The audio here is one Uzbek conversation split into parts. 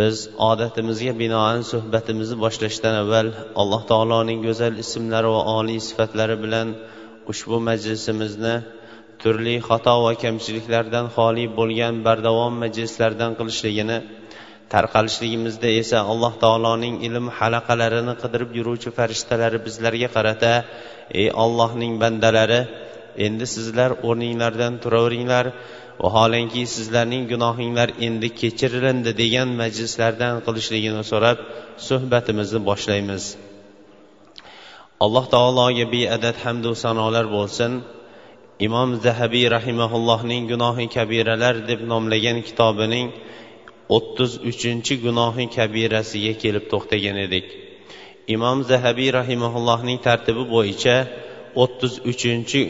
Biz odatimizga binoan suhbatimizni boshlashdan avval alloh taoloning go'zal ismlari va oliy sifatlari bilan ushbu majlisimizni turli xato va kamchiliklardan xoli bo'lgan bardavom majlislardan qilishligini tarqalishligimizda esa alloh taoloning ilm halaqalarini qidirib yuruvchi farishtalari bizlarga qarata ey ollohning bandalari endi sizlar o'rninglardan turaveringlar vaholanki sizlarning gunohinglar endi kechirilindi degan majlislardan qilishligini so'rab suhbatimizni boshlaymiz. Alloh taologa beadad hamdu sanolar bo'lsin. Imom zahabiy rahimaullohning gunohi kabiralar deb nomlagan kitobining o'ttiz uchinchi gunohi kabirasiga kelib to'xtagan edik. Imom zahabiy rahimaullohning tartibi bo'yicha o'ttiz uchinchi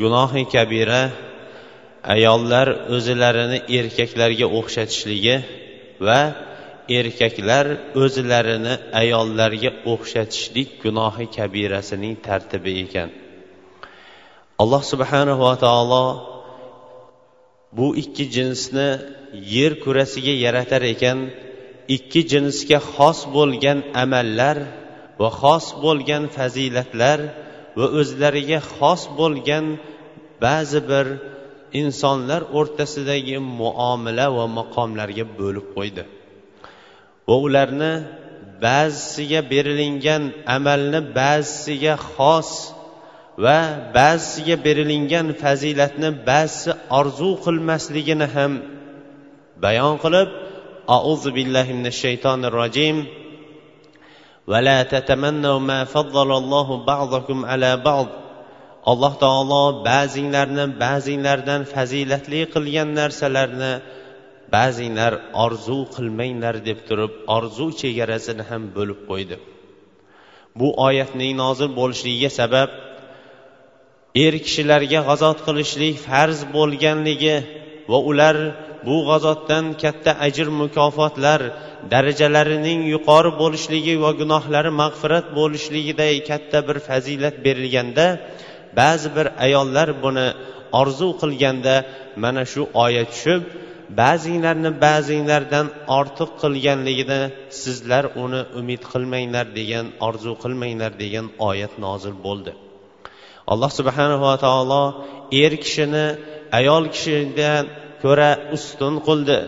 gunohi kabira ayollar o'zlarini erkaklarga o'xshatishligi va erkaklar o'zlarini ayollarga o'xshatishlik gunohi kabirasining tartibi ekan. Alloh subhanahu va taolo bu ikki jinsni yer kurasiga yaratar ekan. Ikki jinsga xos bo'lgan amallar va xos bo'lgan fazilatlar va o'zlariga xos bo'lgan ba'zi bir insonlar o'rtasidagi muomala va maqomlarga bo'lib qo'ydi va ularni ba'zisiga berilingan amalni ba'zisiga xos va ba'zisiga berilingan fazilatni ba'zisi orzu qilmasligini ham bayon qilib auzu billahi minash shaytonir rojim ولا تتمنوا ما فضل الله بعضكم على بعض alloh taolo ba'zinglarni ba'zinglardan fazilatli qilgan narsalarni ba'zinglar orzu qilmanglar deb turib orzu chegarasini ham bo'lib qo'ydi. Bu oyatning nozil bo'lishligiga sabab er kishilarga g'azot qilishlik farz bo'lganligi va ular bu g'azotdan katta ajr mukofotlar darajalarining yuqori bo'lishligi va gunohlari mag'firat bo'lishligiday katta bir fazilat berilganda ba'zi bir ayollar buni orzu qilganda mana shu oyat tushib ba'zinglarni ba'zinglardan ortiq qilganligida sizlar uni umid qilmanglar degan orzu qilmanglar degan oyat nozil bo'ldi. Alloh subhanava taolo er kishini ayol kishidan ko'ra ustun qildi.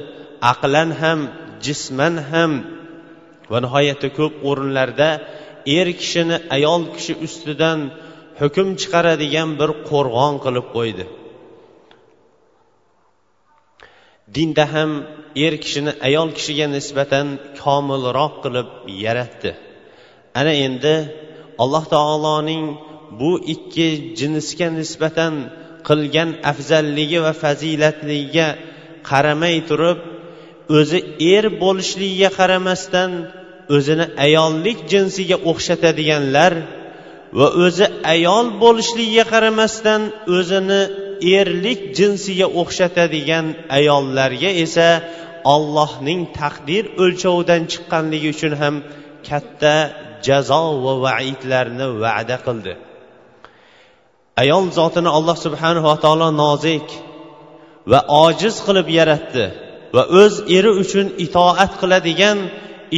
Aqlan ham jisman ham va nihoyatda ko'p o'rinlarda er kishini ayol kishi ustidan hukm chiqaradigan bir qo'rg'on qilib qo'ydi. Dinda ham er kishini ayol kishiga nisbatan komilroq qilib yaratdi. Ana endi alloh taoloning bu ikki jinsga nisbatan qilgan afzalligi va fazilatligiga qaramay turib o'zi er bo'lishligiga qaramasdan o'zini ayollik jinsiga o'xshatadiganlar va o'zi ayol bo'lishligiga qaramasdan o'zini erlik jinsiga o'xshatadigan ayollarga esa ollohning taqdir o'lchovidan chiqqanligi uchun ham katta jazo va vaidlarni va'da qildi. Ayol zotini alloh subhanava taolo nozik va ojiz qilib yaratdi va o'z eri uchun itoat qiladigan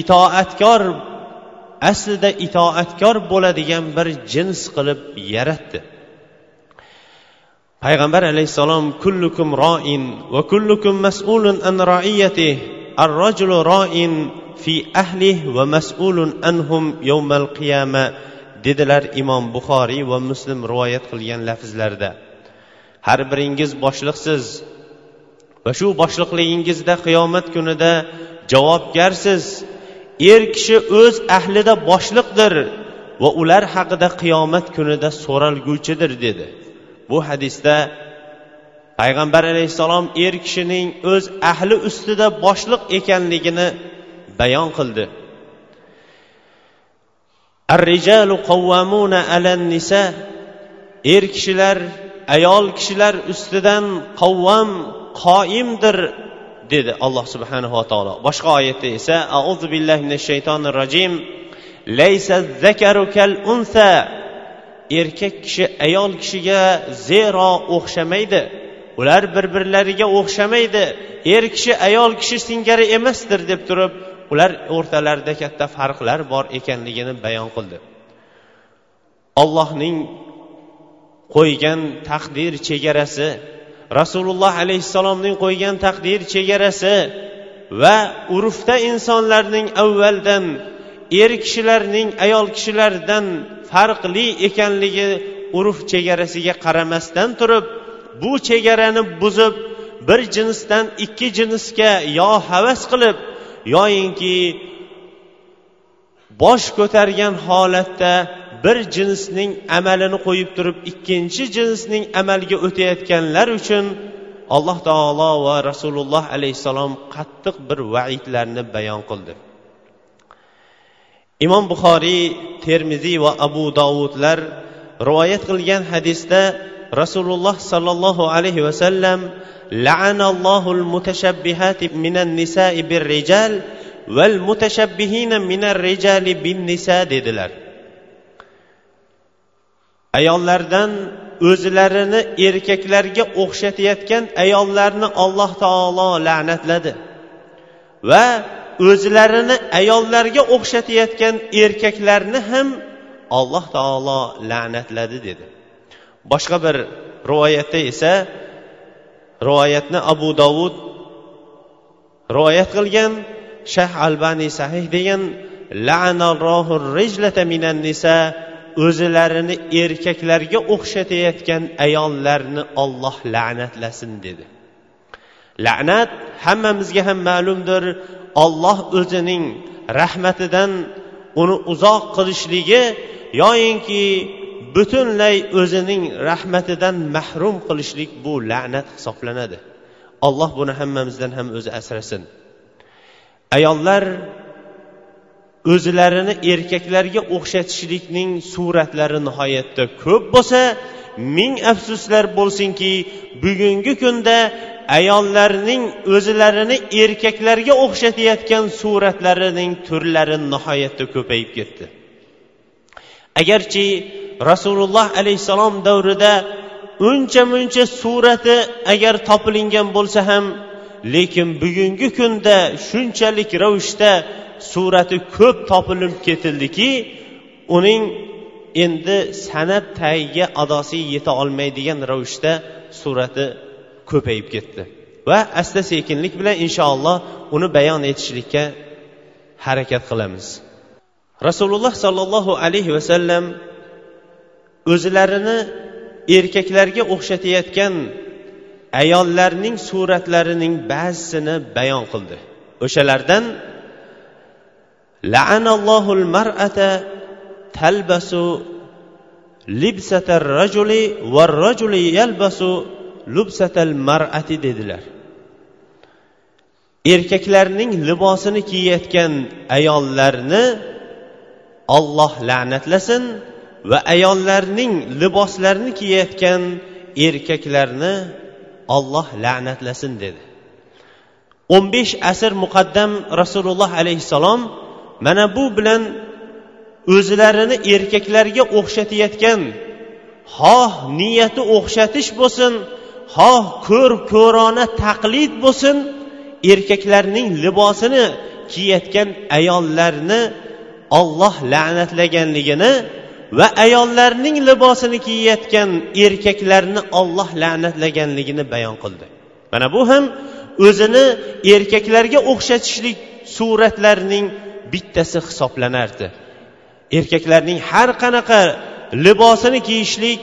itoatkor aslida itoatkor bo'ladigan bir jins qilib yaratdi. Payg'ambar alayhissalom kullukum roin va kullukum mas'ulun an roiyati ar rajulu roin fi ahlih va mas'ulun anhum yawmal qiyama dedilar imom buxoriy va muslim rivoyat qilgan lafzlarda har biringiz boshliqsiz va shu boshliqligingizda qiyomat kunida javobgarsiz er kishi o'z ahlida boshliqdir va ular haqida qiyomat kunida so'ralguvchidir dedi bu hadisda payg'ambar alayhissalom er kishining o'z ahli ustida boshliq ekanligini bayon qildi الرجال قوامون على النساء er kishilar ayol kishilar ustidan qavvam qoimdir dedi alloh subhanava taolo boshqa oyatda esa auzu billahi minash shaytonir rojim laysa zakaru kal unsa erkak kishi ayol kishiga zero o'xshamaydi. Ular bir birlariga o'xshamaydi. Er kishi ayol kishi singari emasdir deb turib ular o'rtalarida katta farqlar bor ekanligini bayon qildi. Ollohning qo'ygan taqdir chegarasi rasululloh alayhissalomning qo'ygan taqdir chegarasi va urfda insonlarning avvaldan er kishilarning ayol kishilardan farqli ekanligi urf chegarasiga qaramasdan turib bu chegarani buzib bir jinsdan ikki jinsga yo havas qilib yoyinki bosh ko'targan holatda bir jinsning amalini qo'yib turib ikkinchi jinsning amaliga o'tayotganlar uchun alloh taolo va rasululloh alayhissalom qattiq bir vaidlarni bayon qildi. Imom buxoriy termiziy va abu dovudlar rivoyat qilgan hadisda rasululloh sollallohu alayhi vasallam la'anallohul mutashabbihati minan nisa'i birrijal val mutashabbihina minar rijali bin nisa dedilar. Ayollardan o'zlarini erkaklarga o'xshatayotgan ayollarni alloh taolo la'natladi. Va o'zlarini ayollarga o'xshatayotgan erkaklarni ham alloh taolo la'natladi dedi. Boshqa bir rivoyatda esa rivoyatni abu dovud rivoyat qilgan shah albaniy sahih degan minan nisa o'zilarini erkaklarga o'xshatayotgan ayollarni olloh la'natlasin dedi. La'nat hammamizga ham ma'lumdir. Olloh o'zining rahmatidan uni uzoq qilishligi yoyinki butunlay o'zining rahmatidan mahrum qilishlik bu la'nat hisoblanadi. Alloh buni hammamizdan ham o'zi asrasin. Ayollar o'zlarini erkaklarga o'xshatishlikning suratlari nihoyatda ko'p bo'lsa ming afsuslar bo'lsinki bugungi kunda ayollarning o'zlarini erkaklarga o'xshatayotgan suratlarining turlari nihoyatda ko'payib ketdi. Agarchi rasululloh alayhissalom davrida uncha muncha surati agar topilingan bo'lsa ham lekin bugungi kunda shunchalik ravishda surati ko'p topilib ketildiki uning endi san'at tagiga adosi yeta olmaydigan ravishda surati ko'payib ketdi. Va asta sekinlik bilan inshaalloh uni bayon etishlikka harakat qilamiz. Rasululloh sollallohu alayhi vasallam o'zlarini erkaklarga o'xshatayotgan ayollarning suratlarining ba'zisini bayon qildi. O'shalardan la'anallohul mar'ata talbasu libsatar rajuli va rajuli yalbasu lubsatal mar'ati dedilar. Erkaklarning libosini kiyayotgan ayollarni olloh la'natlasin va ayollarning liboslarini kiyayotgan erkaklarni olloh la'natlasin dedi. O'n besh asr muqaddam rasululloh alayhissalom mana bu bilan o'zlarini erkaklarga o'xshatayotgan xoh niyati o'xshatish bo'lsin xoh ko'r ko'rona taqlid bo'lsin erkaklarning libosini kiyayotgan ayollarni olloh la'natlaganligini va ayollarning libosini kiyayotgan erkaklarni olloh la'natlaganligini bayon qildi. Mana bu ham o'zini erkaklarga o'xshatishlik suratlarining bittasi hisoblanardi. Erkaklarning har qanaqa libosini kiyishlik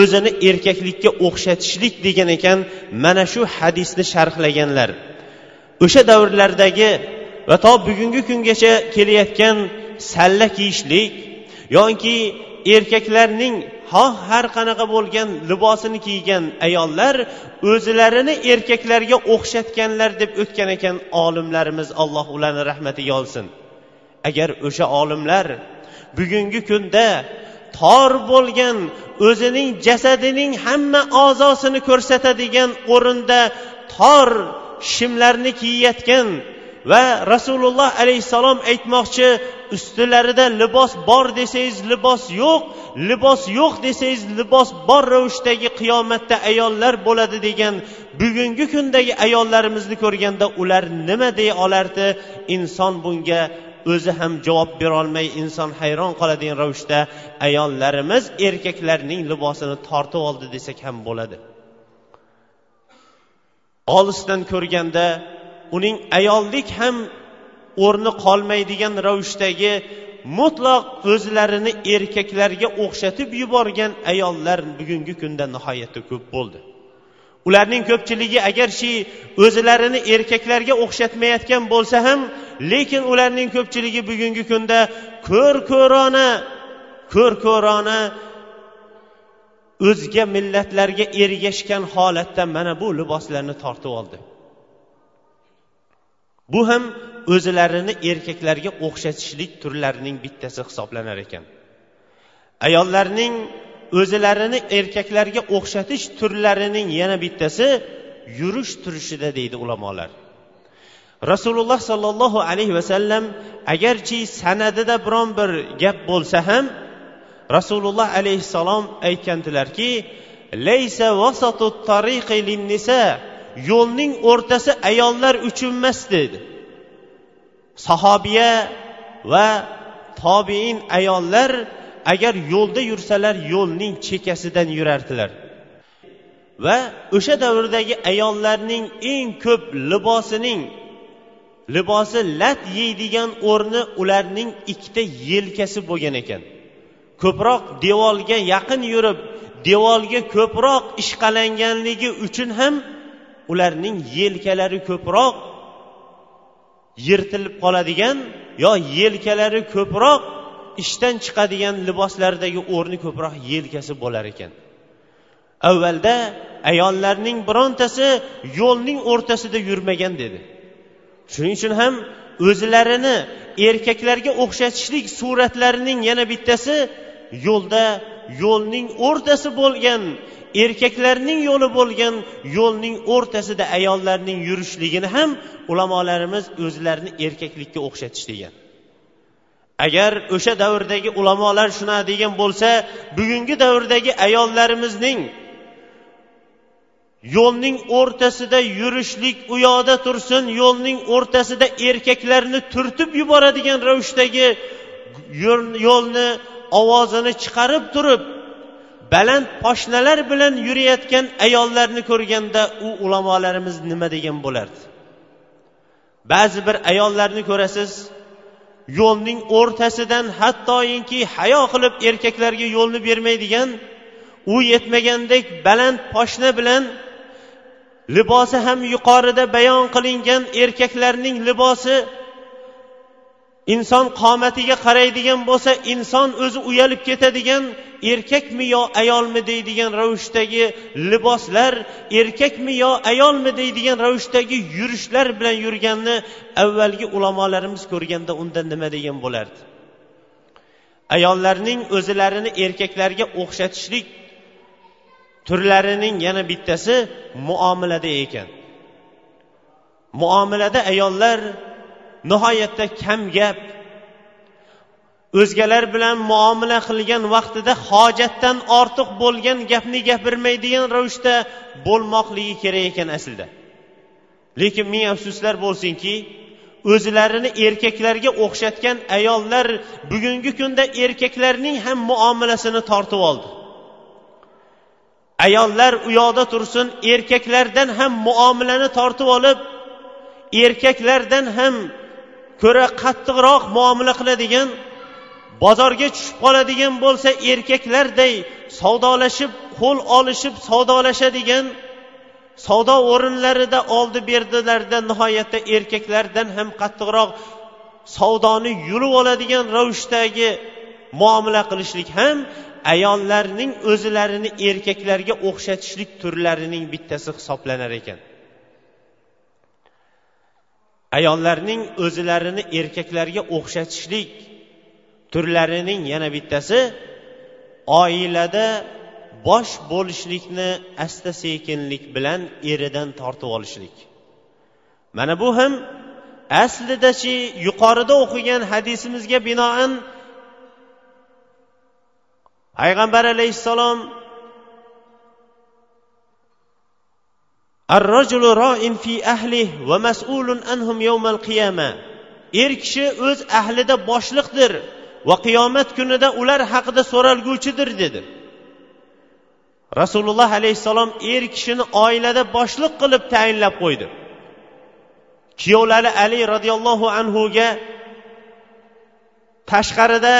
o'zini erkaklikka o'xshatishlik degan ekan mana shu hadisni sharhlaganlar. O'sha davrlardagi va to bugungi kungacha kelayotgan salla kiyishlik yoki erkaklarning xoh har qanaqa bo'lgan libosini kiygan ayollar o'zlarini erkaklarga o'xshatganlar deb o'tgan ekan olimlarimiz alloh ularni rahmatiga olsin. Agar o'sha olimlar bugungi kunda tor bo'lgan o'zining jasadining hamma a'zosini ko'rsatadigan o'rinda tor shimlarni kiyayotgan va rasululloh alayhissalom aytmoqchi ustilarida libos bor desangiz libos yo'q libos yo'q desangiz libos bor ravishdagi qiyomatda ayollar bo'ladi degan bugungi kundagi ayollarimizni ko'rganda ular nima deya olardi? Inson bunga o'zi ham javob berolmay inson hayron qoladigan ravishda ayollarimiz erkaklarning libosini tortib oldi desak ham bo'ladi. Olisdan ko'rganda uning ayollik ham o'rni qolmaydigan ravishdagi mutlaq o'zlarini erkaklarga o'xshatib yuborgan ayollar bugungi kunda nihoyatda ko'p bo'ldi. Ularning ko'pchiligi agarchi o'zlarini erkaklarga o'xshatmayotgan bo'lsa ham lekin ularning ko'pchiligi bugungi kunda ko'r ko'rona ko'r ko'rona o'zga millatlarga ergashgan holatda mana bu liboslarni tortib oldi. Bu ham o'zlarini erkaklarga o'xshatishlik turlarining bittasi hisoblanar ekan. Ayollarning o'zlarini erkaklarga o'xshatish turlarining yana bittasi yurish turishida deydi ulamolar. Rasululloh sollallohu alayhi vasallam agarchi sanadida biron bir gap bo'lsa ham rasululloh alayhissalom aytgandilarki laysa vasatu tariqi linnisa yo'lning o'rtasi ayollar uchun emas dedi. Sahobiya va tobein ayollar agar yo'lda yursalar yo'lning chekkasidan yurardilar. Va o'sha davrdagi ayollarning eng ko'p libosining libosi lat yeydigan o'rni ularning ikkita yelkasi bo'lgan ekan. Ko'proq devorga yaqin yurib devorga ko'proq ishqalanganligi uchun ham ularning yelkalari ko'proq yirtilib qoladigan yo yelkalari ko'proq ishdan chiqadigan liboslardagi o'rni ko'proq yelkasi bo'lar ekan. Avvalda ayollarning birontasi yo'lning o'rtasida yurmagan dedi. Shuning uchun ham o'zlarini erkaklarga o'xshatishlik suratlarining yana bittasi yo'lda yo'lning o'rtasi bo'lgan erkaklarning yo'li bo'lgan yo'lning o'rtasida ayollarning yurishligini ham ulamolarimiz o'zlarini erkaklikka o'xshatish degan. Agar o'sha davrdagi ulamolar shunaqa degan bo'lsa bugungi davrdagi ayollarimizning yo'lning o'rtasida yurishlik u yoqda tursin yo'lning o'rtasida erkaklarni turtib yuboradigan ravishdagi yo'lni ovozini chiqarib turib baland poshnalar bilan yurayotgan ayollarni ko'rganda u ulamolarimiz nima degan bo'lardi? Ba'zi bir ayollarni ko'rasiz yo'lning o'rtasidan hattoinki hayo qilib erkaklarga yo'lni bermaydigan u yetmagandek baland poshna bilan libosi ham yuqorida bayon qilingan erkaklarning libosi inson qomatiga qaraydigan bo'lsa inson o'zi uyalib ketadigan erkakmi yo ayolmi deydigan ravishdagi liboslar erkakmi yo ayolmi deydigan ravishdagi yurishlar bilan yurganni avvalgi ulamolarimiz ko'rganda unda nima degan bo'lardi? Ayollarning o'zlarini erkaklarga o'xshatishlik turlarining yana bittasi muomalada ekan. Muomalada ayollar nihoyatda kam gap. O'zgalar bilan muomala qilgan vaqtida hojatdan ortiq bo'lgan gapni gapirmaydigan ravishda bo'lmoqligi kerak ekan aslida. Lekin ming afsuslar bo'lsinki o'zlarini erkaklarga o'xshatgan ayollar bugungi kunda erkaklarning ham muomalasini tortib oldi. Ayollar u yoqda tursin erkaklardan ham muomalani tortib olib erkaklardan ham ko'ra qattiqroq muomala qiladigan bozorga tushib qoladigan bo'lsa erkaklarday savdolashib qo'l olishib savdolashadigan savdo o'rinlarida oldi berdilarda nihoyatda erkaklardan ham qattiqroq savdoni yulib oladigan ravishdagi muomala qilishlik ham ayollarning o'zlarini erkaklarga o'xshatishlik turlarining bittasi hisoblanar ekan. Ayollarning o'zlarini erkaklarga o'xshatishlik turlarining yana bittasi oilada bosh bo'lishlikni asta sekinlik bilan eridan tortib olishlik. Mana bu ham aslidachi yuqorida o'qigan hadisimizga binoan payg'ambar alayhissalom arrojulu roin fi ahli va mas'ulun anhum yawmal qiyama. Er kishi o'z ahlida boshliqdir va qiyomat kunida ular haqida so'ralguvchidir dedi. Rasululloh alayhissalom er kishini oilada boshliq qilib tayinlab qo'ydi. Kuyovlari ali roziyallohu anhuga tashqarida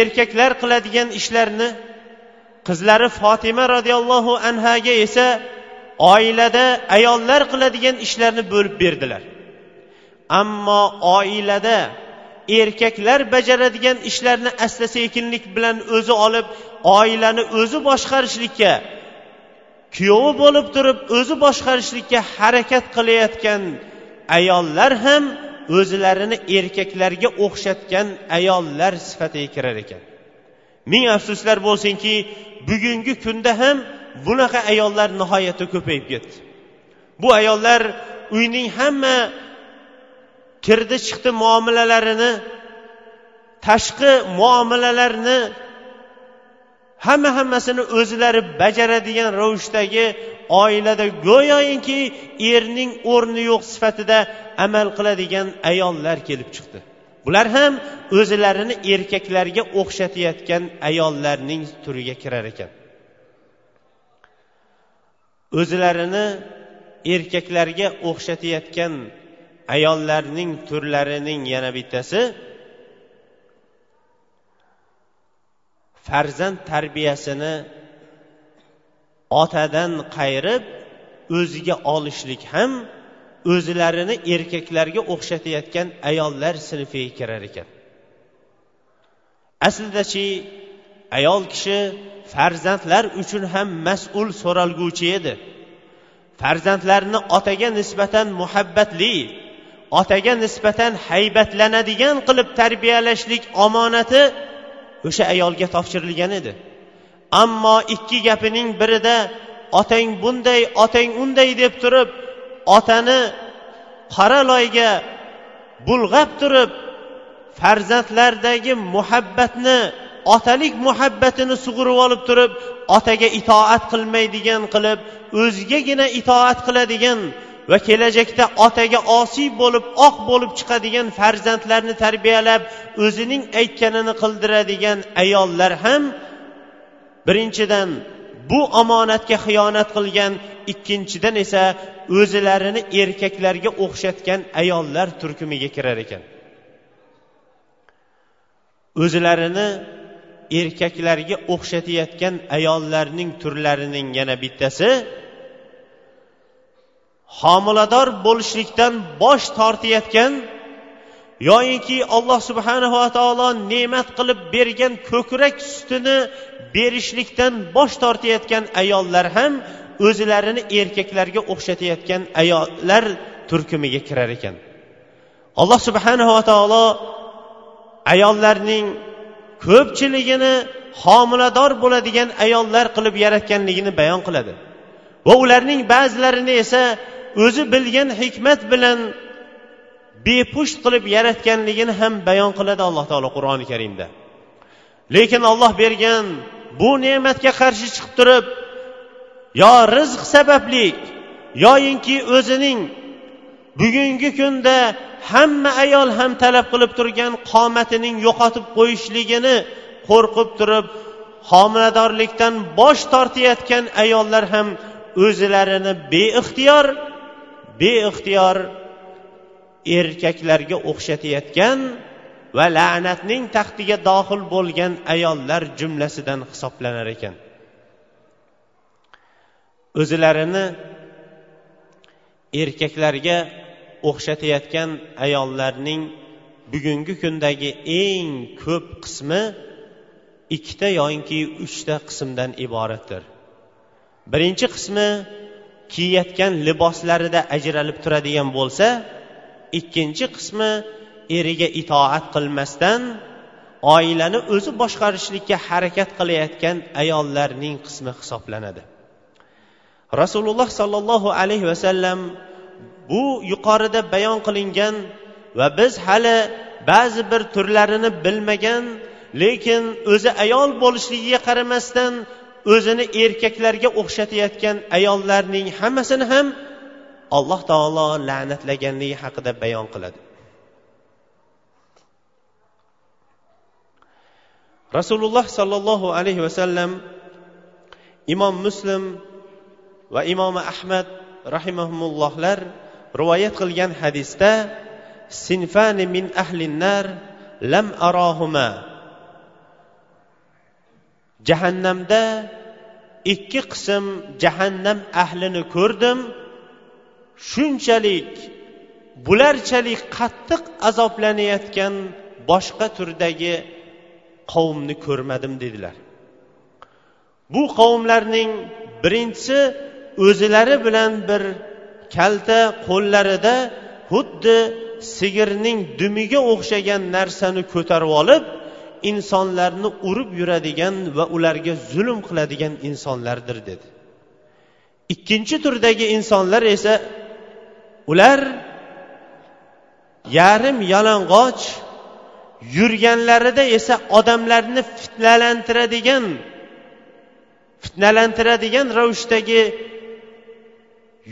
erkaklar qiladigan ishlarni qizlari fotima roziyallohu anhaga esa oilada ayollar qiladigan ishlarni bo'lib berdilar. Ammo oilada erkaklar bajaradigan ishlarni asta sekinlik bilan o'zi olib oilani o'zi boshqarishlikka kuyovi bo'lib turib o'zi boshqarishlikka harakat qilayotgan ayollar ham o'zlarini erkaklarga o'xshatgan ayollar sifatiga kirar ekan. Ming afsuslar bo'lsinki bugungi kunda ham bunaqa ayollar nihoyatda ko'payib ketdi. Bu ayollar uyning hamma kirdi chiqdi muomalalarini tashqi muomalalarni hamma hammasini o'zlari bajaradigan ravishdagi oilada go'yoki erning o'rni yo'q sifatida amal qiladigan ayollar kelib chiqdi. Bular ham o'zlarini erkaklarga o'xshatayotgan ayollarning turiga kirar ekan. O'zlarini erkaklarga o'xshatayotgan ayollarning turlarining yana bittasi farzand tarbiyasini otadan qayirib o'ziga olishlik ham o'zlarini erkaklarga o'xshatayotgan ayollar sinfiga kirar ekan. Aslidachi ayol kishi farzandlar uchun ham mas'ul so'ralguvchi edi. Farzandlarni otaga nisbatan muhabbatli otaga nisbatan haybatlanadigan qilib tarbiyalashlik omonati o'sha ayolga topshirilgan edi. Ammo ikki gapining birida otang bunday otang unday deb turib otani qora loyga bulg'ab turib farzandlardagi muhabbatni otalik muhabbatini sug'urib olib turib otaga itoat qilmaydigan qilib o'zigagina itoat qiladigan va kelajakda otaga osiy bo'lib oq bo'lib chiqadigan farzandlarni tarbiyalab o'zining aytganini qildiradigan ayollar ham birinchidan bu omonatga xiyonat qilgan ikkinchidan esa o'zlarini erkaklarga o'xshatgan ayollar turkumiga kirar ekan. O'zlarini erkaklarga o'xshatayotgan ayollarning turlarining yana bittasi homilador bo'lishlikdan bosh tortayotgan yoyinki alloh subhanava taolo ne'mat qilib bergan ko'krak sutini berishlikdan bosh tortayotgan ayollar ham o'zlarini erkaklarga o'xshatayotgan ayollar turkumiga kirar ekan. Alloh subhanava taolo ayollarning ko'pchiligini homilador bo'ladigan ayollar qilib yaratganligini bayon qiladi. Va ularning ba'zilarini esa o'zi bilgan hikmat bilan bepusht qilib yaratganligini ham bayon qiladi alloh taolo qur'oni karimda. Lekin olloh bergan bu ne'matga qarshi chiqib turib yo rizq sababli yoyinki o'zining bugungi kunda hamma ayol ham talab qilib turgan qomatining yo'qotib qo'yishligini qo'rqib turib homiladorlikdan bosh tortayotgan ayollar ham o'zlarini beixtiyor beixtiyor erkaklarga o'xshatayotgan va la'natning taxtiga dohil bo'lgan ayollar jumlasidan hisoblanar ekan. O'zlarini erkaklarga o'xshatayotgan ayollarning bugungi kundagi eng ko'p qismi ikkita yoinki uchta qismdan iboratdir. Birinchi qismi kiyayotgan liboslarida ajralib turadigan bo'lsa ikkinchi qismi eriga itoat qilmasdan oilani o'zi boshqarishlikka harakat qilayotgan ayollarning qismi hisoblanadi. Rasululloh sollallohu alayhi vasallam bu yuqorida bayon qilingan va biz hali ba'zi bir turlarini bilmagan lekin o'zi ayol bo'lishligiga qaramasdan o'zini erkaklarga o'xshatayotgan ayollarning hammasini ham alloh taolo la'natlaganligi haqida bayon qiladi. Rasululloh sollallohu alayhi vasallam imom muslim va imom ahmad rahimahumullohlar rivoyat qilgan hadisda sinfani min ahlinnar lam arohuma jahannamda ikki qism jahannam ahlini ko'rdim. Shunchalik bularchalik qattiq azoblanayotgan boshqa turdagi qavmni ko'rmadim dedilar. Bu qavmlarning birinchisi o'zilari bilan bir kalta qo'llarida xuddi sigirning dumiga o'xshagan narsani ko'tarib olib insonlarni urib yuradigan va ularga zulm qiladigan insonlardir dedi. Ikkinchi turdagi insonlar esa ular yarim yalang'och yurganlarida esa odamlarni fitnalantiradigan fitnalantiradigan ravishdagi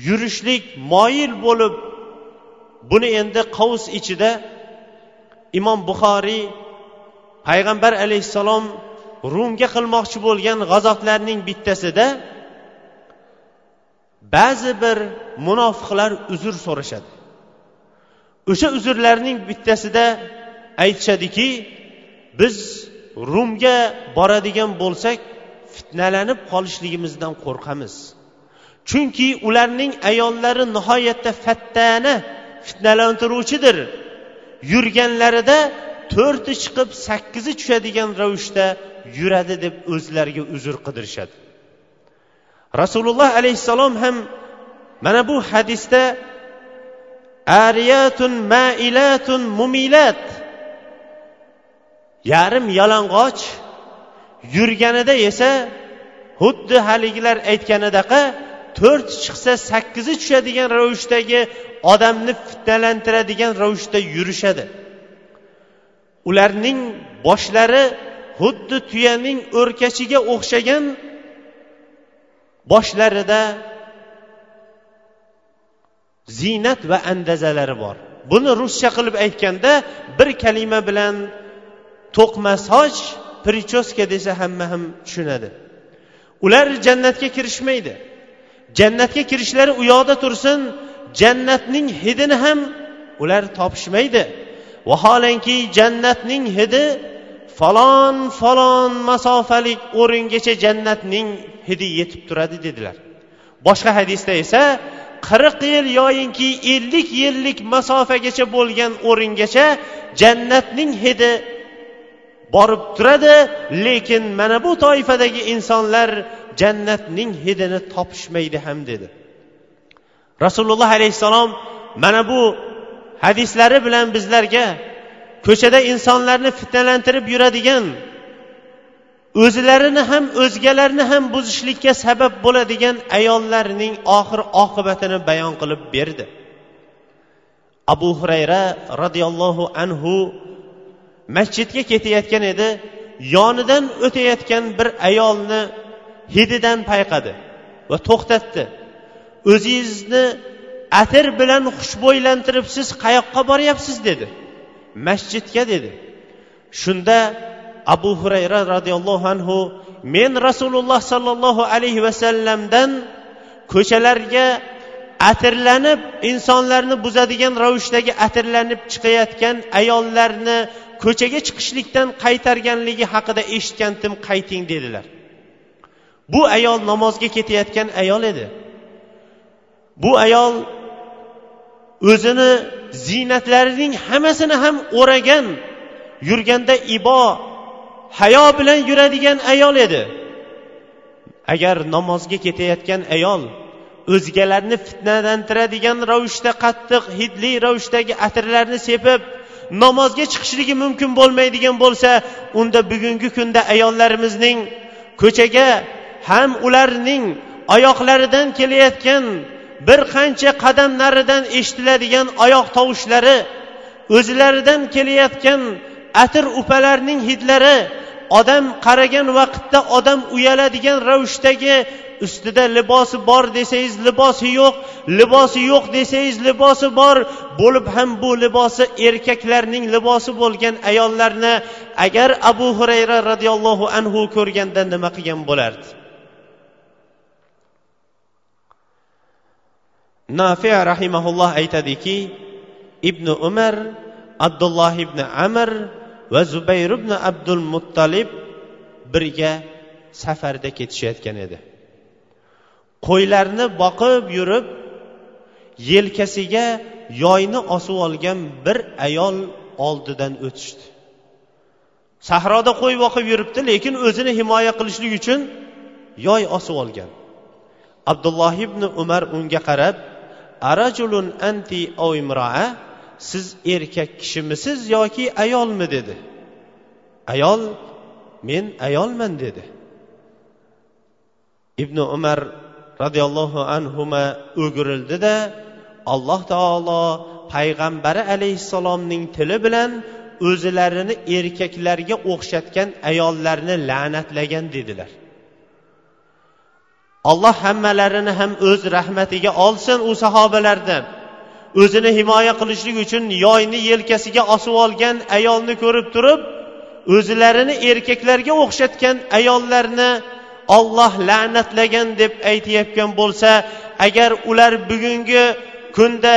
yurishlik moyil bo'lib buni endi qovus ichida imom buxoriy payg'ambar alayhissalom rumga qilmoqchi bo'lgan g'azotlarning bittasida ba'zi bir munofiqlar uzr so'rashadi. O'sha uzrlarning bittasida aytishadiki biz rumga boradigan bo'lsak fitnalanib qolishligimizdan qo'rqamiz. Chunki ularning ayollari nihoyatda fattana fitnalantiruvchidir. Yurganlarida to'rti chiqib sakkizi tushadigan ravishda yuradi deb o'zlariga uzr qidirishadi. Rasululloh alayhissalom ham mana bu hadisda ariyatun mailatun mumilat. Yarim yalang'och yurganida esa xuddi haligilar aytganidaqa to'rt chiqsa sakkizi tushadigan ravishdagi odamni fitnalantiradigan ravishda yurishadi. Ularning boshlari xuddi tuyaning o'rkachiga o'xshagan boshlarida ziynat va andazalari bor. Buni ruscha qilib aytganda bir kalima bilan to'qma soch prichoska desa hamma ham tushunadi. Ular jannatga kirishmaydi. Jannatga kirishlari u yoqda tursin jannatning hidini ham ular topishmaydi. Vaholanki jannatning hidi falon falon masofalik o'ringacha jannatning hidi yetib turadi dedilar. Boshqa hadisda esa qirq yil yoyinki ellik yillik masofagacha bo'lgan o'ringacha jannatning hidi borib turadi lekin mana bu toifadagi insonlar jannatning hidini topishmaydi ham dedi. Rasululloh alayhissalom mana bu hadislari bilan bizlarga ko'chada insonlarni fitnalantirib yuradigan o'zlarini ham o'zgalarni ham buzishlikka sabab bo'ladigan ayollarning oxir oqibatini bayon qilib berdi. Abu hurayra roziyallohu anhu masjidga ketayotgan edi. Yonidan o'tayotgan bir ayolni hididan payqadi va to'xtatdi. O'zingizni atir bilan xushbo'ylantirib siz qayoqqa boryapsiz dedi. Masjidga dedi. Shunda abu hurayra roziyallohu anhu men rasululloh sollallohu alayhi vasallamdan ko'chalarga atirlanib insonlarni buzadigan ravishdagi atirlanib chiqayotgan ayollarni ko'chaga chiqishlikdan qaytarganligi haqida eshitgandim qayting dedilar. Bu ayol namozga ketayotgan ayol edi. Bu ayol o'zini ziynatlarining hammasini ham o'ragan yurganda ibo hayo bilan yuradigan ayol edi. Agar namozga ketayotgan ayol o'zgalarni fitnalantiradigan ravishda qattiq hidli ravishdagi atirlarni sepib namozga chiqishligi mumkin bo'lmaydigan bo'lsa unda bugungi kunda ayollarimizning ko'chaga ham ularning oyoqlaridan kelayotgan bir qancha qadam naridan eshitiladigan oyoq tovushlari o'zlaridan kelayotgan atir upalarning hidlari odam qaragan vaqtda odam uyaladigan ravishdagi ustida libosi bor desangiz libosi yo'q libosi yo'q desangiz libosi bor bo'lib ham bu libosi erkaklarning libosi bo'lgan ayollarni agar abu hurayra roziyallohu anhu ko'rganda nima qilgan bo'lardi? Nafiya rahimaulloh aytadiki ibn umar abdulloh ibn amir va zubayr ibn abdul muttalib birga safarda ketishayotgan edi. Qo'ylarni boqib yurib yelkasiga yoyni osib olgan bir ayol oldidan o'tishdi. Sahroda qo'y boqib yuribdi lekin o'zini himoya qilishlik uchun yoy osib olgan. Abdulloh ibn umar unga qarab arajulun anti imroa siz erkak kishimisiz yoki ayolmi dedi. Ayol men ayolman dedi. Ibn umar roziyallohu anhuma o'girildi alloh taolo payg'ambari alayhissalomning tili bilan o'zlarini erkaklarga o'xshatgan ayollarni la'natlagan dedilar. Alloh hammalarini ham o'z rahmatiga olsin u sahobalardan. O'zini himoya qilishlik uchun yoyni yelkasiga osib olgan ayolni ko'rib turib o'zlarini erkaklarga o'xshatgan ayollarni olloh la'natlagan deb aytayotgan bo'lsa agar ular bugungi kunda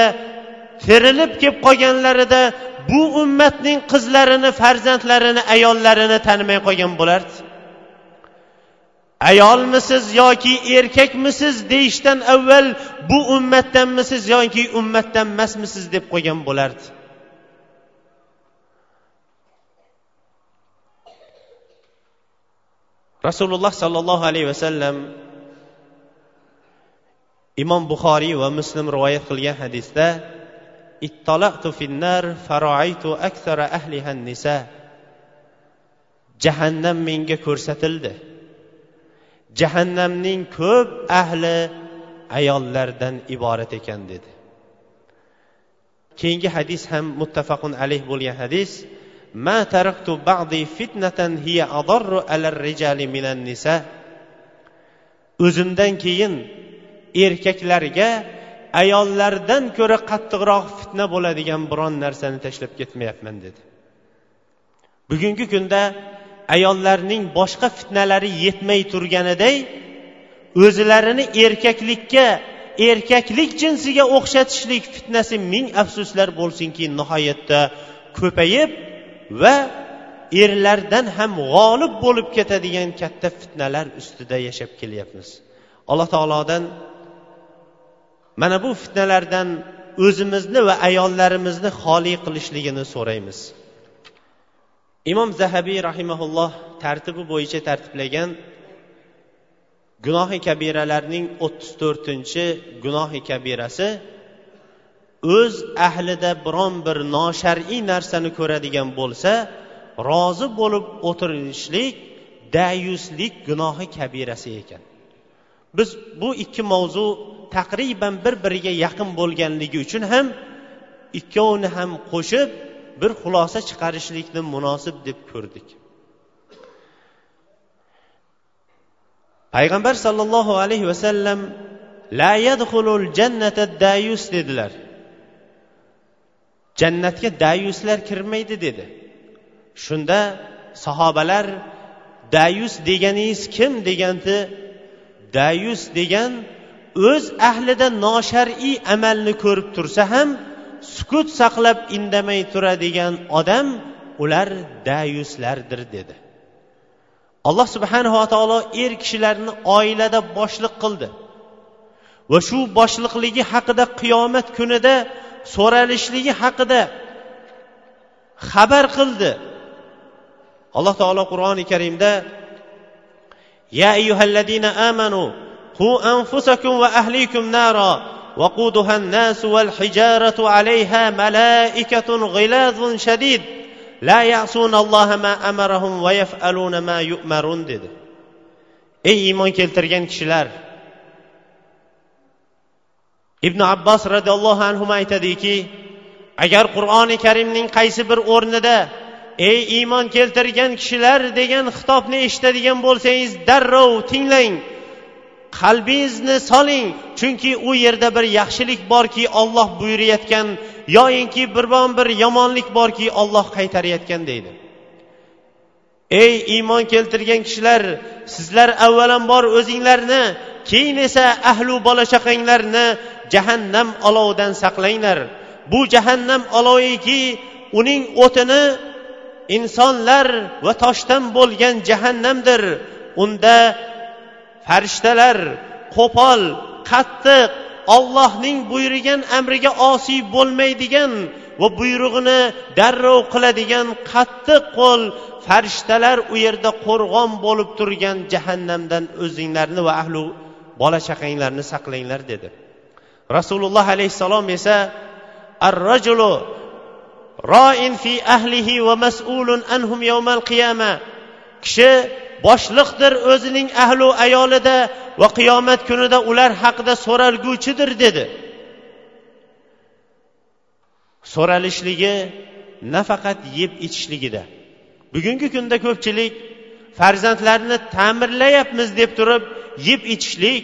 tirilib kelib qolganlarida bu ummatning qizlarini farzandlarini ayollarini tanimay qolgan bo'lardi. Ayolmisiz yoki erkakmisiz deyishdan avval bu ummatdanmisiz yoki ummatdan emasmisiz deb qo'ygan bo'lardi. Rasululloh sollallohu alayhi vasallam imom buxoriy va muslim rivoyat qilgan hadisda ittolatu finnar faroaytu aksara ahliha nisa. Jahannam menga ko'rsatildi. Jahannamning ko'p ahli ayollardan iborat ekan dedi. Keyingi hadis ham muttafaqun alayh bo'lgan hadis. Ma taraktu ba'di fitnatan hiya adarru alar rijali minan nisa. O'zimdan keyin erkaklarga ayollardan ko'ra qattiqroq fitna bo'ladigan biron narsani tashlab ketmayapman dedi. Bugungi kunda ayollarning boshqa fitnalari yetmay turganiday o'zlarini erkaklikka erkaklik jinsiga o'xshatishlik fitnasi ming afsuslar bo'lsinki nihoyatda ko'payib va erlardan ham g'olib bo'lib ketadigan katta fitnalar ustida yashab kelyapmiz. Alloh taolodan mana bu fitnalardan o'zimizni va ayollarimizni xoli qilishligini so'raymiz. Imom zahabiy rahimaulloh tartibi bo'yicha tartiblagan gunohi kabiralarning o'ttiz to'rtinchi gunohi kabirasi o'z ahlida biron bir noshar'iy narsani ko'radigan bo'lsa rozi bo'lib o'tirishlik dayuslik gunohi kabirasi ekan. Biz bu ikki mavzu taqriban bir biriga yaqin bo'lganligi uchun ham ikkovini ham qo'shib bir xulosa chiqarishlikni munosib deb ko'rdik. Payg'ambar sollallohu alayhi vasallam la yadxulul jannata dayus dedilar. Jannatga dayuslar kirmaydi dedi. Shunda sahobalar dayus deganingiz kim? deganda dayus degan o'z ahlida noshar'iy amalni ko'rib tursa ham sukut saqlab indamay turadigan odam ular dayuslardir dedi. Alloh subhanava taolo er kishilarni oilada boshliq qildi. Va shu boshliqligi haqida qiyomat kunida so'ralishligi haqida xabar qildi. Alloh taolo qur'oni karimda ya ayyuhallazina amanu qu anfusakum va ahlikum naro وقودها الناس والحجارة عليها ملائكة غلاظ شديد لا يعصون الله ما أمرهم ويفعلون ما يؤمرون dedi ey iymon keltirgan kishilar ibn abbos roziyallohu anhu aytadiki agar qur'oni karimning qaysi bir o'rnida ey iymon keltirgan kishilar degan xitobni eshitadigan bo'lsangiz darrov tinglang Qalbingizni soling. Chunki u yerda bir yaxshilik borki olloh buyurayotgan yoyinki biron bir yomonlik borki olloh qaytarayotgan deydi. Ey iymon keltirgan kishilar sizlar avvalambor o'zinglarni keyin esa ahlu bola chaqanglarni jahannam olovidan saqlanglar. Bu jahannam oloviki uning o'tini insonlar va toshdan bo'lgan jahannamdir. Unda farishtalar qo'pol qattiq ollohning buyurgan amriga osiy bo'lmaydigan va buyrug'ini darrov qiladigan qattiq qo'l farishtalar u yerda qo'rg'on bo'lib turgan jahannamdan o'zinglarni va ahli bola chaqanglarni saqlanglar dedi. Rasululloh alayhissalom esa ar rajulu roin fi ahlihi va mas'ulun anhum yawmal qiyama. Kishi boshliqdir o'zining ahlu ayolida va qiyomat kunida ular haqida so'ralguvchidir dedi. So'ralishligi nafaqat yeb ichishligida. Bugungi kunda ko'pchilik farzandlarni ta'mirlayapmiz deb turib yeb ichishlik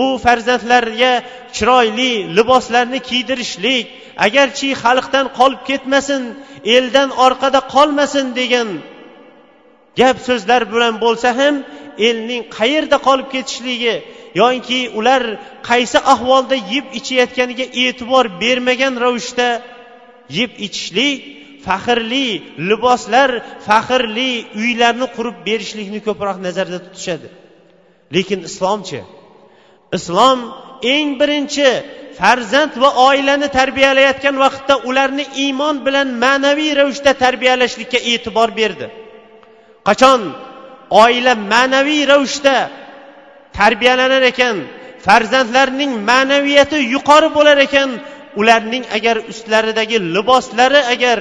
u farzandlarga chiroyli liboslarni kiydirishlik agarchi xalqdan qolib ketmasin eldan orqada qolmasin degan gap so'zlar bilan bo'lsa ham elning qayerda qolib ketishligi yoki ular qaysi ahvolda yeb ichayotganiga e'tibor bermagan ravishda yeb ichishlik faxrli liboslar faxrli uylarni qurib berishlikni ko'proq nazarda tutishadi. Lekin islomchi islom eng birinchi farzand va oilani tarbiyalayotgan vaqtda ularni iymon bilan ma'naviy ravishda tarbiyalashlikka e'tibor berdi. Qachon? Oila ma'naviy ravishda tarbiyalanar ekan farzandlarning ma'naviyati yuqori bo'lar ekan ularning agar ustlaridagi liboslari agar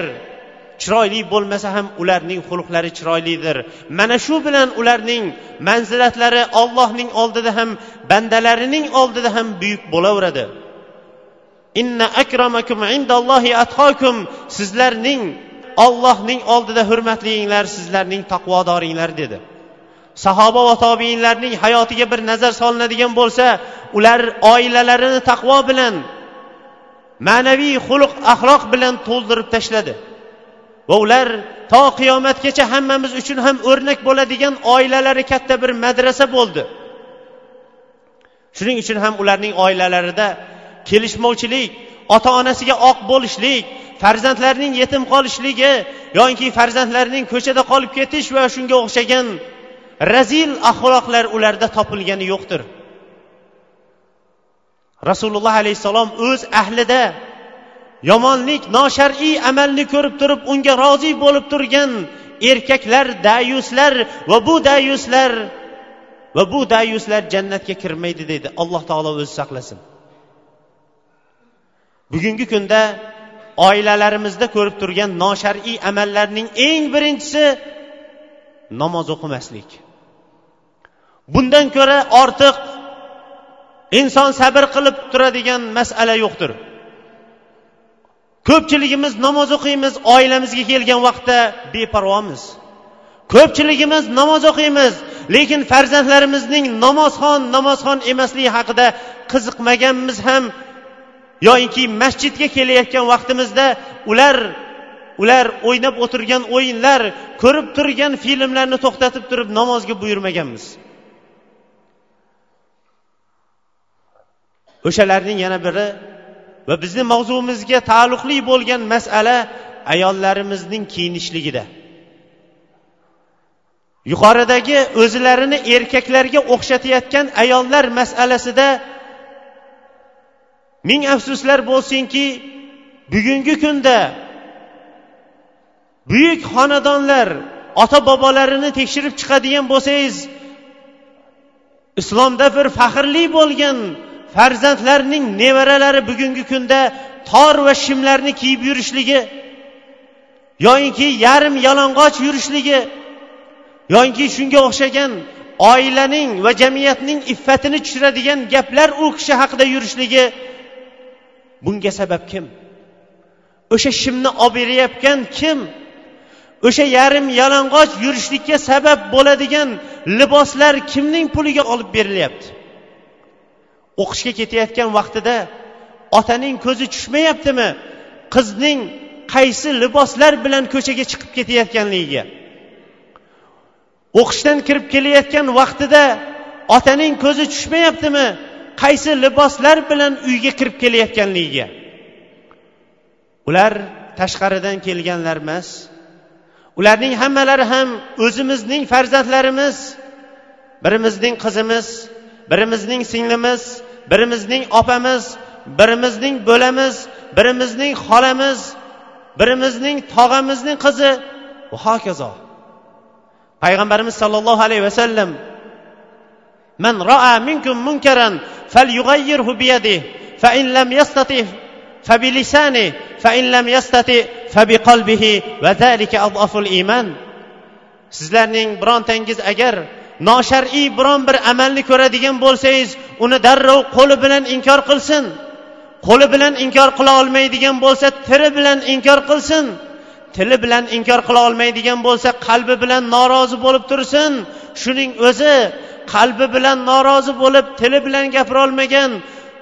chiroyli bo'lmasa ham ularning xulqlari chiroylidir. Mana shu bilan ularning manzilatlari ollohning oldida ham bandalarining oldida ham buyuk bo'laveradi. Inna akramakum indallohi atqokum sizlarning ollohning oldida hurmatlinglar sizlarning taqvodoringlar dedi. Sahoba va tobiinlarning hayotiga bir nazar solinadigan bo'lsa ular oilalarini taqvo bilan ma'naviy xulq axloq bilan to'ldirib tashladi. Va ular to qiyomatgacha hammamiz uchun ham o'rnak bo'ladigan oilalari katta bir madrasa bo'ldi. Shuning uchun ham ularning oilalarida kelishmovchilik ota onasiga oq bo'lishlik farzandlarining yetim qolishligi yoki farzandlarining ko'chada qolib ketish va shunga o'xshagan razil axloqlar ularda topilgani yo'qdir. Rasululloh alayhissalom o'z ahlida yomonlik noshar'iy amalni ko'rib turib unga rozi bo'lib turgan erkaklar dayuslar va bu dayuslar va bu dayuslar jannatga kirmaydi deydi. Alloh taolo o'zi saqlasin. Bugungi kunda oilalarimizda ko'rib turgan noshar'iy amallarning eng birinchisi namoz o'qimaslik. Bundan ko'ra ortiq inson sabr qilib turadigan masala yo'qdir. Ko'pchiligimiz namoz o'qiymiz oilamizga kelgan vaqtda beparvomiz. Ko'pchiligimiz namoz o'qiymiz lekin farzandlarimizning namozxon namozxon emasligi haqida qiziqmaganmiz ham yoyinki masjidga kelayotgan vaqtimizda ular ular o'ynab o'tirgan o'yinlar ko'rib turgan filmlarni to'xtatib turib namozga buyurmaganmiz. O'shalarning yana biri va bizni mavzumizga taalluqli bo'lgan masala ayollarimizning kiyinishligida. Yuqoridagi o'zlarini erkaklarga o'xshatayotgan ayollar masalasida ming afsuslar bo'lsinki bugungi kunda buyuk xonadonlar ota bobolarini tekshirib chiqadigan bo'lsangiz islomda bir faxrli bo'lgan farzandlarning nevaralari bugungi kunda tor va shimlarni kiyib yurishligi yoyinki yarim yalang'och yurishligi yoyinki shunga o'xshagan oilaning va jamiyatning iffatini tushiradigan gaplar u kishi haqida yurishligi bunga sabab kim? O'sha shimni olib berayotgan kim? O'sha yarim yalang'och yurishlikka sabab bo'ladigan liboslar kimning puliga olib berilyapti? O'qishga ketayotgan vaqtida otaning ko'zi tushmayaptimi? Qizning qaysi liboslar bilan ko'chaga chiqib ketayotganligiga. O'qishdan kirib kelayotgan vaqtida otaning ko'zi tushmayaptimi? Qaysi liboslar bilan uyga kirib kelayotganligiga. Ular tashqaridan kelganlar emas. Ularning hammalari ham o'zimizning farzandlarimiz birimizning qizimiz birimizning singlimiz birimizning opamiz birimizning bo'lamiz birimizning xolamiz birimizning tog'amizning qizi. Va hokazo payg'ambarimiz sollallohu alayhi vasallam man ro'a minkum munkaran falyughayyirhu biyadihi fa in lam yastati فبلسانه فإن لم يستطع فبقلبه وذلك أضعف الإيمان sizlarning birontangiz agar noshar'iy biron bir amalni ko'radigan bo'lsangiz uni darrov qo'li bilan inkor qilsin qo'li bilan inkor qila olmaydigan bo'lsa tili bilan inkor qilsin tili bilan inkor qila olmaydigan bo'lsa qalbi bilan norozi bo'lib tursin shuning o'zi qalbi bilan norozi bo'lib tili bilan gapirolmagan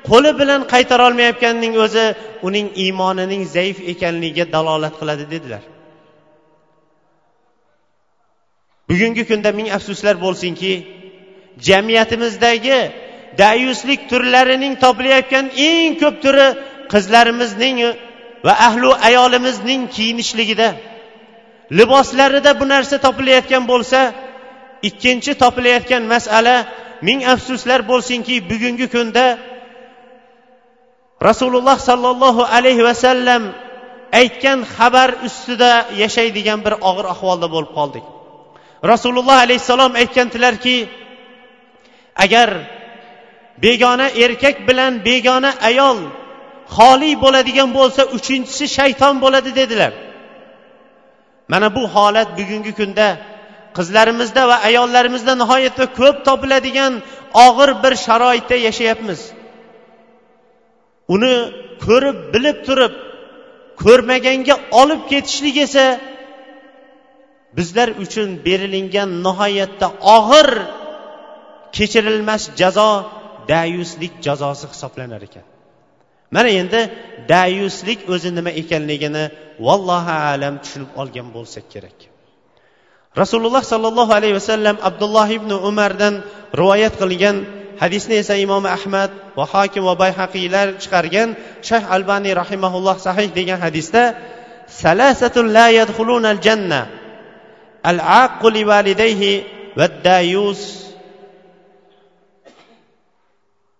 qo'li bilan qaytarolmayotganning o'zi uning iymonining zaif ekanligiga dalolat qiladi dedilar. Bugungi kunda ming afsuslar bo'lsinki jamiyatimizdagi dayuslik turlarining topilayotgan eng ko'p turi qizlarimizning va ahli ayolimizning kiyinishligida liboslarida bu narsa topilayotgan bo'lsa ikkinchi topilayotgan masala ming afsuslar bo'lsinki bugungi kunda rasululloh sollallohu alayhi vasallam aytgan xabar ustida yashaydigan bir og'ir ahvolda bo'lib qoldik. Rasululloh alayhissalom aytgandilarki agar begona erkak bilan begona ayol xoli bo'ladigan bo'lsa uchinchisi shayton bo'ladi dedilar. Mana bu holat bugungi kunda qizlarimizda va ayollarimizda nihoyatda ko'p topiladigan og'ir bir sharoitda yashayapmiz. Uni ko'rib bilib turib ko'rmaganga olib ketishlik esa bizlar uchun berilingan nihoyatda og'ir kechirilmas jazo dayuslik jazosi hisoblanar ekan. Mana endi dayuslik o'zi nima ekanligini vallohu alam tushunib olgan bo'lsak kerak. Rasululloh sollallohu alayhi vasallam abdulloh ibn umardan rivoyat qilgan hadisni esa imom ahmad va hokim va bayhaqiylar chiqargan shayx albaniy rahimaulloh sahih degan hadisda salasatun la yadkhuluna al janna al aqu li validayhi va dayus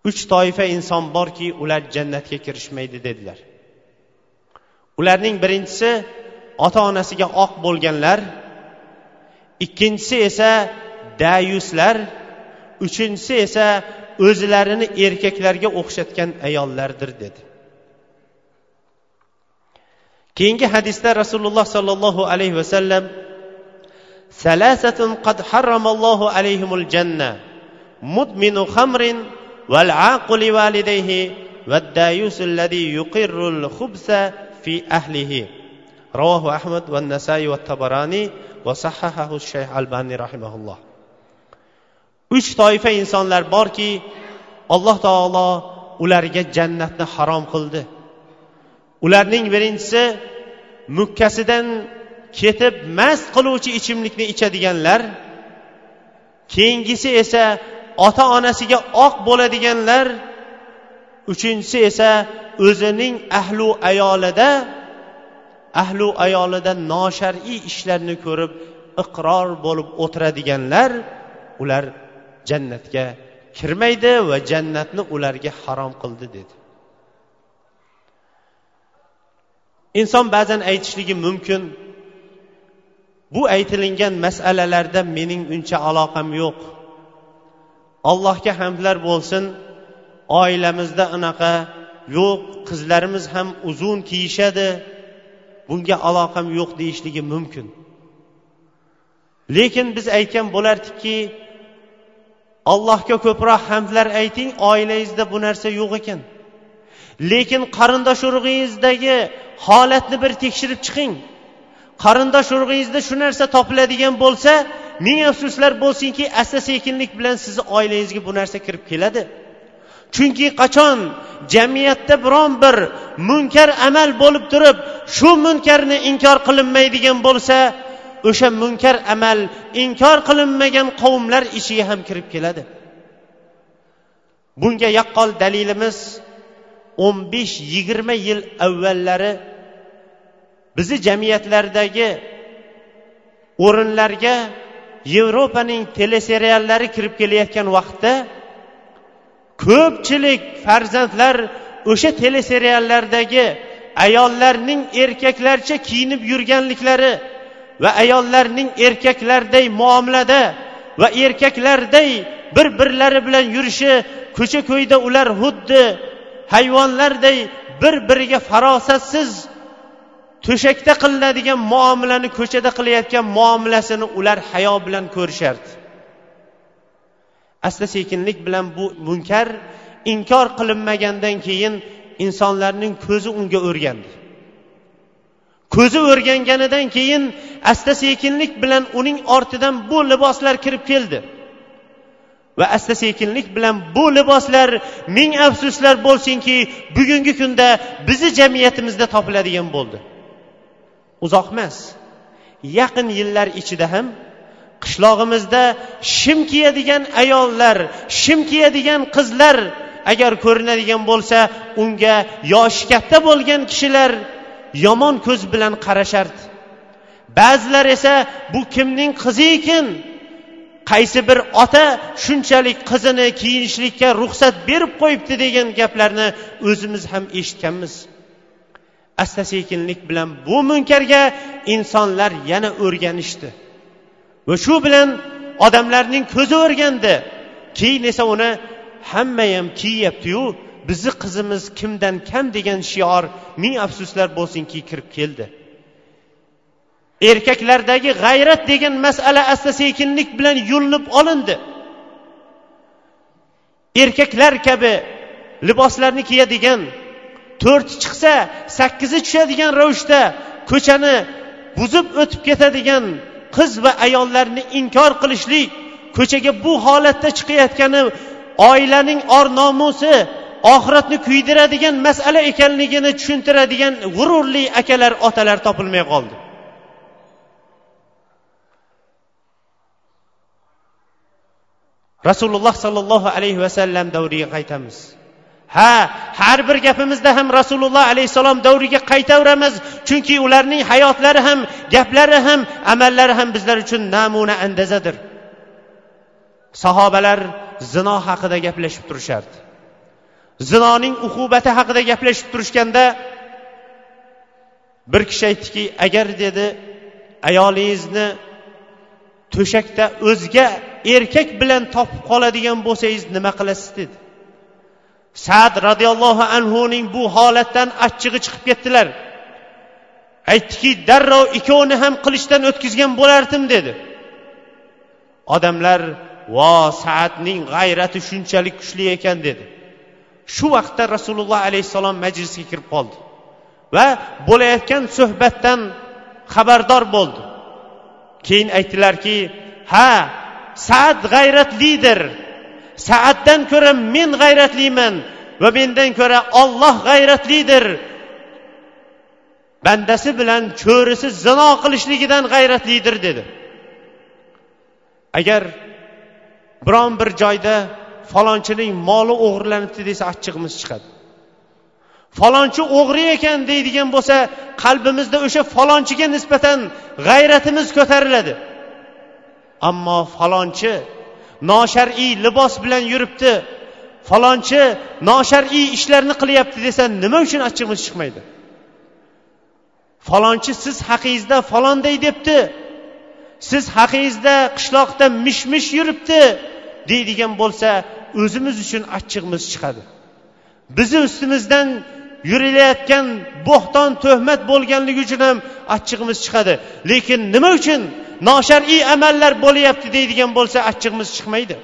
uch toifa inson borki ular jannatga kirishmaydi dedilar. Ularning birinchisi ota onasiga oq bo'lganlar ikkinchisi esa dayuslar uchinchisi esa o'zlarini erkaklarga o'xshatgan ayollardir dedi keyingi hadisda rasululloh sollallohu alayhi vasallam salasatun qad harramallohu alayhimul janna mudminu khamrin wal aquli walidayhi والدايوس الذي يقر الخبث في أهله رواه أحمد والنسائي والطبراني va shayx albani uch toifa insonlar borki alloh taolo ularga jannatni harom qildi. Ularning birinchisi mukkasidan ketib mast qiluvchi ichimlikni ichadiganlar keyingisi esa ota onasiga oq bo'ladiganlar uchinchisi esa o'zining ahlu ayolida ahlu ayolida noshar'iy ishlarni ko'rib iqror bo'lib o'tiradiganlar ular jannatga kirmaydi va jannatni ularga harom qildi dedi. Inson ba'zan aytishligi mumkin bu aytilingan masalalarda mening uncha aloqam yo'q. Allohga hamdlar bo'lsin oilamizda anaqa yo'q qizlarimiz ham uzun kiyishadi bunga aloqam yo'q deyishligi mumkin. Lekin biz aytgan bo'lardikki allohga ko'proq hamdlar ayting oilangizda bu narsa yo'q ekan. Lekin qarindosh urug'ingizdagi holatni bir tekshirib chiqing. Qarindosh urug'ingizda shu narsa topiladigan bo'lsa ming afsuslar bo'lsinki asta sekinlik bilan sizni oilangizga bu narsa kirib keladi. Chunki qachon jamiyatda biron bir munkar amal bo'lib turib shu munkarni inkor qilinmaydigan bo'lsa o'sha munkar amal inkor qilinmagan qavmlar ichiga ham kirib keladi. Bunga yaqqol dalilimiz o'n besh yigirma yil avvallari bizni jamiyatlardagi o'rinlarga yevropaning teleseriallari kirib kelayotgan vaqtda ko'pchilik farzandlar o'sha teleseriallardagi ayollarning erkaklarcha kiyinib yurganliklari va ayollarning erkaklarday muomalada va erkaklarday bir birlari bilan yurishi ko'cha ko'yda ular xuddi hayvonlarday bir biriga farosatsiz to'shakda qilinadigan muomalani ko'chada qilayotgan muomalasini ular hayo bilan ko'rishardi. Asta sekinlik bilan bu munkar inkor qilinmagandan keyin insonlarning ko'zi unga o'rgandi. Ko'zi o'rganganidan keyin asta sekinlik bilan uning ortidan bu liboslar kirib keldi. Va asta sekinlik bilan bu liboslar ming afsuslar bo'lsinki bugungi kunda bizni jamiyatimizda topiladigan bo'ldi. Uzoq emas yaqin yillar ichida ham qishlog'imizda shim kiyadigan ayollar shim kiyadigan qizlar agar ko'rinadigan bo'lsa unga yoshi katta bo'lgan kishilar yomon ko'z bilan qarashardi ba'zilar esa bu kimning qizi ekan? Qaysi bir ota shunchalik qizini kiyinishlikka ruxsat berib qo'yibdi degan gaplarni o'zimiz ham eshitganmiz. Asta sekinlik bilan bu munkarga insonlar yana o'rganishdi. Va shu bilan odamlarning ko'zi o'rgandi. Keyin esa uni hammayam kiyyaptiyu bizni qizimiz kimdan kam? degan shior ming afsuslar bo'lsinki kirib keldi. Erkaklardagi g'ayrat degan masala asta sekinlik bilan yulinib olindi. Erkaklar kabi liboslarni kiyadigan to'rti chiqsa sakkizi tushadigan ravishda ko'chani buzib o'tib ketadigan qiz va ayollarni inkor qilishlik ko'chaga bu holatda chiqayotgani oilaning or nomusi oxiratni kuydiradigan masala ekanligini tushuntiradigan g'ururli akalar otalar topilmay qoldi. Rasululloh sollallohu alayhi vasallam davriga qaytamiz. Ha har bir gapimizda ham rasululloh alayhissalom davriga qaytaveramiz. Chunki ularning hayotlari ham gaplari ham amallari ham bizlar uchun namuna andazadir. Sahobalar zino haqida gaplashib turishardi. Zinoning uqubati haqida gaplashib turishganda bir kishi aytdiki agar dedi ayolingizni to'shakda o'zga erkak bilan topib qoladigan bo'lsangiz nima qilasiz? dedi. Sad roziyallohu anhuning bu holatdan achchig'i chiqib ketdilar. Aytdiki darrov ikkovini ham qilichdan o'tkazgan bo'lardim dedi. Odamlar vo saadning g'ayrati shunchalik kuchli ekan dedi. Shu vaqtda rasululloh alayhissalom majlisga kirib qoldi va bo'layotgan suhbatdan xabardor bo'ldi. Keyin aytdilarki ha saad g'ayratlidir saaddan ko'ra men g'ayratliman va mendan ko'ra olloh g'ayratlidir. Bandasi bilan cho'risi zino qilishligidan g'ayratlidir dedi. Agar biron bir joyda falonchining moli o'g'irlanibdi desa achchig'imiz chiqadi. Falonchi o'g'ri ekan deydigan bo'lsa qalbimizda o'sha falonchiga nisbatan g'ayratimiz ko'tariladi. Ammo falonchi noshar'iy libos bilan yuribdi. Falonchi noshar'iy ishlarni qilyapti desa nima uchun achchig'imiz chiqmaydi? Falonchi siz haqingizda falonday debdi. Siz haqingizda qishloqda mish mish yuribdi deydigan bo'lsa o'zimiz uchun achchig'imiz chiqadi. Bizni ustimizdan yurilayotgan bo'xton tuhmat bo'lganligi uchun ham achchig'imiz chiqadi. Lekin nima uchun noshar'iy amallar bo'lyapti deydigan bo'lsa achchig'imiz chiqmaydi.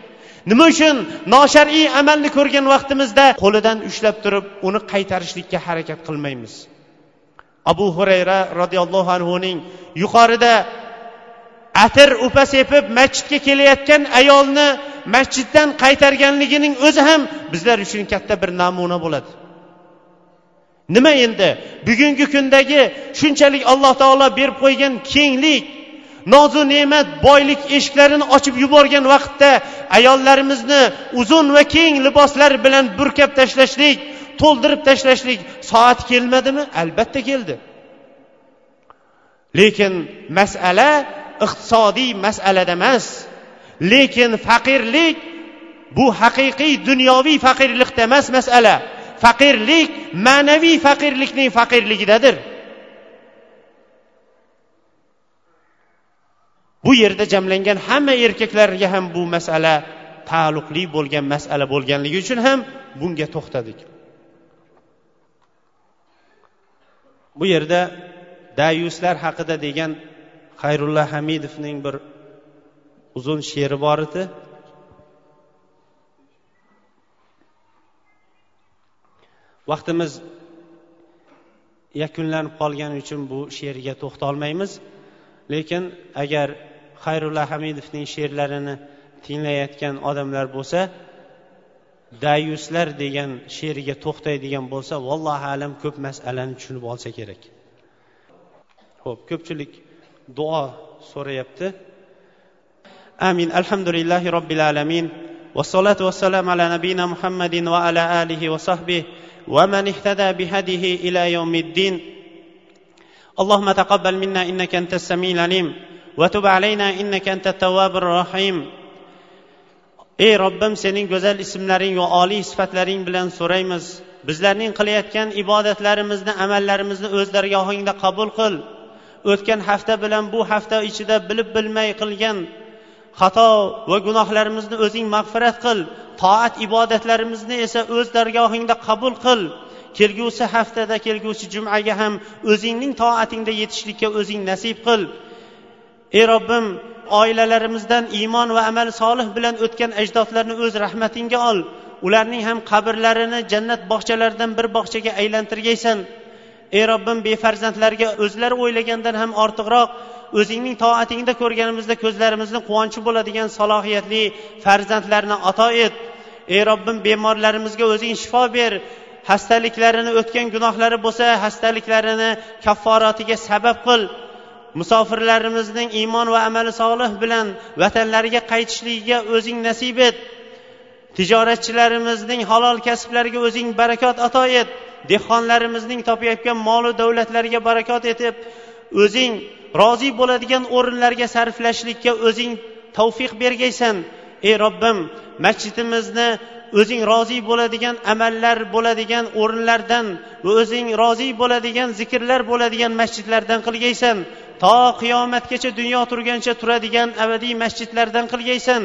Nima uchun? Noshar'iy amalni ko'rgan vaqtimizda qo'lidan ushlab turib uni qaytarishlikka harakat qilmaymiz. Abu hurayra roziyallohu anhuning yuqorida atir upa sepib masjidga kelayotgan ayolni masjiddan qaytarganligining o'zi ham bizlar uchun katta bir namuna bo'ladi. Nima endi? Bugungi kundagi shunchalik alloh taolo berib qo'ygan kenglik nozu ne'mat boylik eshiklarini ochib yuborgan vaqtda ayollarimizni uzun va keng liboslar bilan burkab tashlashlik to'ldirib tashlashlik soati kelmadimi? Albatta keldi. Lekin masala iqtisodiy masalada emas. Lekin faqirlik bu haqiqiy dunyoviy faqirlikda emas masala. Faqirlik ma'naviy faqirlikning faqirligidadir. Bu yerda jamlangan hamma erkaklarga ham bu masala taalluqli bo'lgan masala bo'lganligi uchun ham bunga to'xtadik. Bu yerda dayuslar haqida degan xayrulla hamidovning bir uzun she'ri bor edi. Vaqtimiz yakunlanib qolgani uchun bu she'rga to'xtalmaymiz lekin agar xayrulla hamidovning she'rlarini tinglayotgan odamlar bo'lsa dayuslar degan she'riga to'xtaydigan bo'lsa vallohu alam ko'p masalani tushunib olsa kerak ho'p ko'pchilik duo so'rayapti amin alhamdulillahi robbil alamin والصلاة والسلام على نبينا محمد وعلى آله وصحبه ومن اهتدى بهديه إلى يوم الدين اللهم تقبل منا إنك أنت السميع العليم وتب علينا إنك أنت التواب الرحيم ey robbim sening go'zal ismlaring va oliy sifatlaring bilan so'raymiz bizlarning qilayotgan ibodatlarimizni amallarimizni o'z dargohingda qabul qil o'tgan hafta bilan bu hafta ichida bilib bilmay qilgan xato va gunohlarimizni o'zing mag'firat qil toat ibodatlarimizni esa o'z dargohingda qabul qil kelgusi haftada kelgusi jumaga ham o'zingning toatingda yetishlikka o'zing nasib qil Ey robbim oilalarimizdan iymon va amal solih bilan o'tgan ajdodlarni o'z rahmatingga ol. Ularning ham qabrlarini jannat bog'chalaridan bir bog'chaga aylantirgaysan. Ey robbim befarzandlarga o'zlari o'ylagandan ham ortiqroq o'zingning toatingda ko'rganimizda ko'zlarimizni quvonchi bo'ladigan salohiyatli farzandlarni ato et. Ey robbim bemorlarimizga o'zing shifo ber. Xastaliklarini o'tgan gunohlari bo'lsa xastaliklarini kafforatiga sabab qil. Musofirlarimizning iymon va amali solih bilan vatanlariga qaytishligiga o'zing nasib et. Tijoratchilarimizning halol kasblariga o'zing barakot ato et. Dehqonlarimizning topayotgan molu davlatlariga barakot etib o'zing rozi bo'ladigan o'rinlarga sarflashlikka o'zing tavfiq bergaysan. Ey robbim masjidimizni o'zing rozi bo'ladigan amallar bo'ladigan o'rinlardan va o'zing rozi bo'ladigan zikrlar bo'ladigan masjidlardan qilgaysan. To qiyomatgacha dunyo turgancha turadigan abadiy masjidlardan qilgaysan.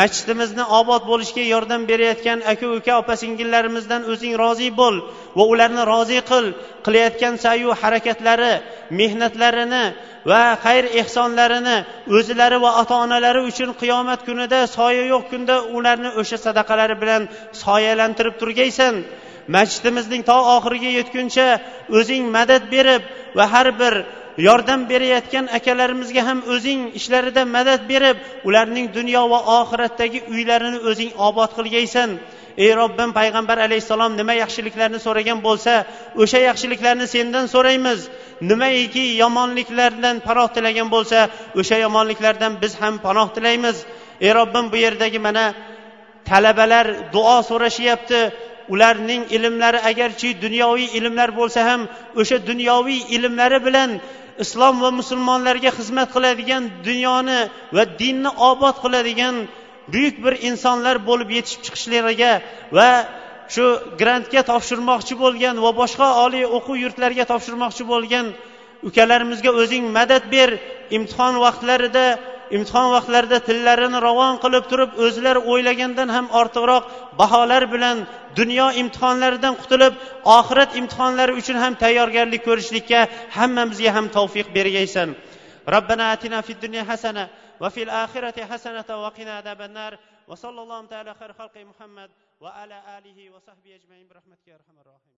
Masjidimizni obod bo'lishiga yordam berayotgan aka uka opa singillarimizdan o'zing rozi bo'l va ularni rozi qil qilayotgan sayu harakatlari mehnatlarini va xayr ehsonlarini o'zlari va ota onalari uchun qiyomat kunida soya yo'q kunda ularni o'sha sadaqalari bilan soyalantirib turgaysan. Masjidimizning to oxiriga yetguncha o'zing madad berib va har bir yordam berayotgan akalarimizga ham o'zing ishlarida madad berib ularning dunyo va oxiratdagi uylarini o'zing obod qilgaysan. Ey robbim payg'ambar alayhissalom nima yaxshiliklarni so'ragan bo'lsa o'sha yaxshiliklarni sendan so'raymiz. Nimaiki yomonliklardan panoh tilagan bo'lsa o'sha yomonliklardan biz ham panoh tilaymiz. Ey robbim bu yerdagi mana talabalar duo so'rashyapti. Ularning ilmlari agarchi dunyoviy ilmlar bo'lsa ham o'sha dunyoviy ilmlari bilan islom va musulmonlarga xizmat qiladigan dunyoni va dinni obod qiladigan buyuk bir insonlar bo'lib yetishib chiqishlariga va shu grantga topshirmoqchi bo'lgan va boshqa oliy o'quv yurtlariga topshirmoqchi bo'lgan ukalarimizga o'zing madad ber imtihon vaqtlarida imtihon vaqtlarida tillarini ravon qilib turib o'zlari o'ylagandan ham ortiqroq baholar bilan dunyo imtihonlaridan qutulib oxirat imtihonlari uchun ham tayyorgarlik ko'rishlikka hammamizga ham tavfiq bergaysan ربنا آتنا في الدنيا حسنة وفي الآخرة حسنة وقنا عذاب النار وصلى الله تعالى خير خلق محمد وعلى آله وصحبه أجمعين برحمتك يا أرحم الراحمين